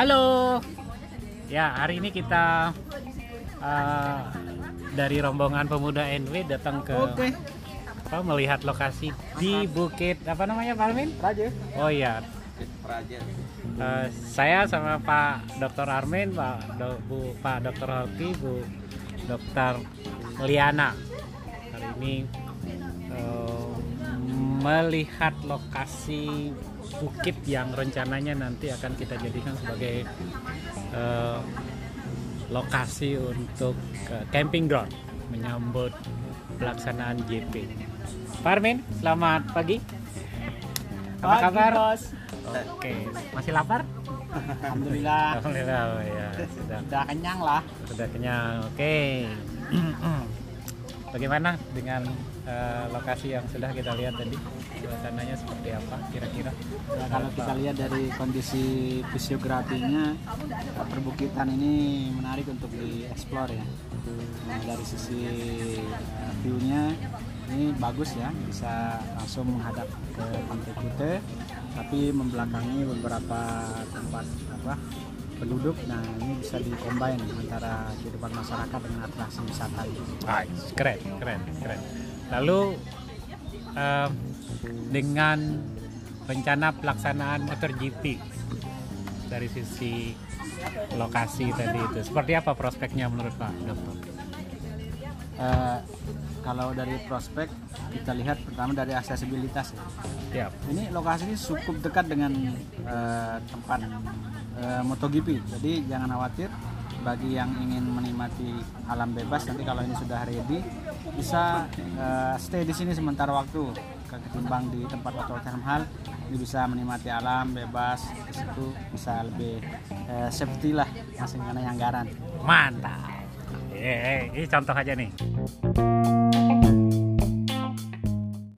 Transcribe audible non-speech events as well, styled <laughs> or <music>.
Halo. Ya, hari ini kita uh, dari rombongan pemuda NW datang ke Oke. apa melihat lokasi di Bukit apa namanya Pak Armin? Raja. Oh iya, Raja. Uh, saya sama Pak Dr. Armin, Pak Do, Bu Pak Dr. Horti, Bu Dr. Liana. Hari ini uh, melihat lokasi bukit yang rencananya nanti akan kita jadikan sebagai uh, lokasi untuk uh, camping ground menyambut pelaksanaan JP. Pak Armin, selamat pagi. Apa Pagi, kabar? Bos. Oke, masih lapar? Alhamdulillah. Alhamdulillah, ya <laughs> sudah Udah kenyang lah. sudah kenyang. Oke. <clears throat> Bagaimana dengan eh, lokasi yang sudah kita lihat tadi? Suasananya seperti apa kira-kira? Ya, kalau kita lihat dari kondisi fisiografinya perbukitan ini menarik untuk dieksplor ya. Nah, dari sisi uh, view-nya ini bagus ya, bisa langsung menghadap ke Pantai Kute, tapi membelakangi beberapa tempat apa penduduk. Nah ini bisa dikombin antara kehidupan masyarakat dengan atraksi wisata. Nice, keren, keren, keren. Lalu eh, dengan rencana pelaksanaan MotoGP dari sisi lokasi tadi itu, seperti apa prospeknya menurut Pak Dokter? Eh, kalau dari prospek kita lihat pertama dari aksesibilitas ya. Siap. Ini lokasi ini cukup dekat dengan eh, tempat eh, MotoGP. Jadi jangan khawatir bagi yang ingin menikmati alam bebas nanti kalau ini sudah ready bisa eh, stay di sini sementara waktu ketimbang di tempat Oto Hal ini bisa menikmati alam bebas di situ bisa lebih eh, safety lah masing mengenai anggaran. Mantap. Ini contoh aja nih.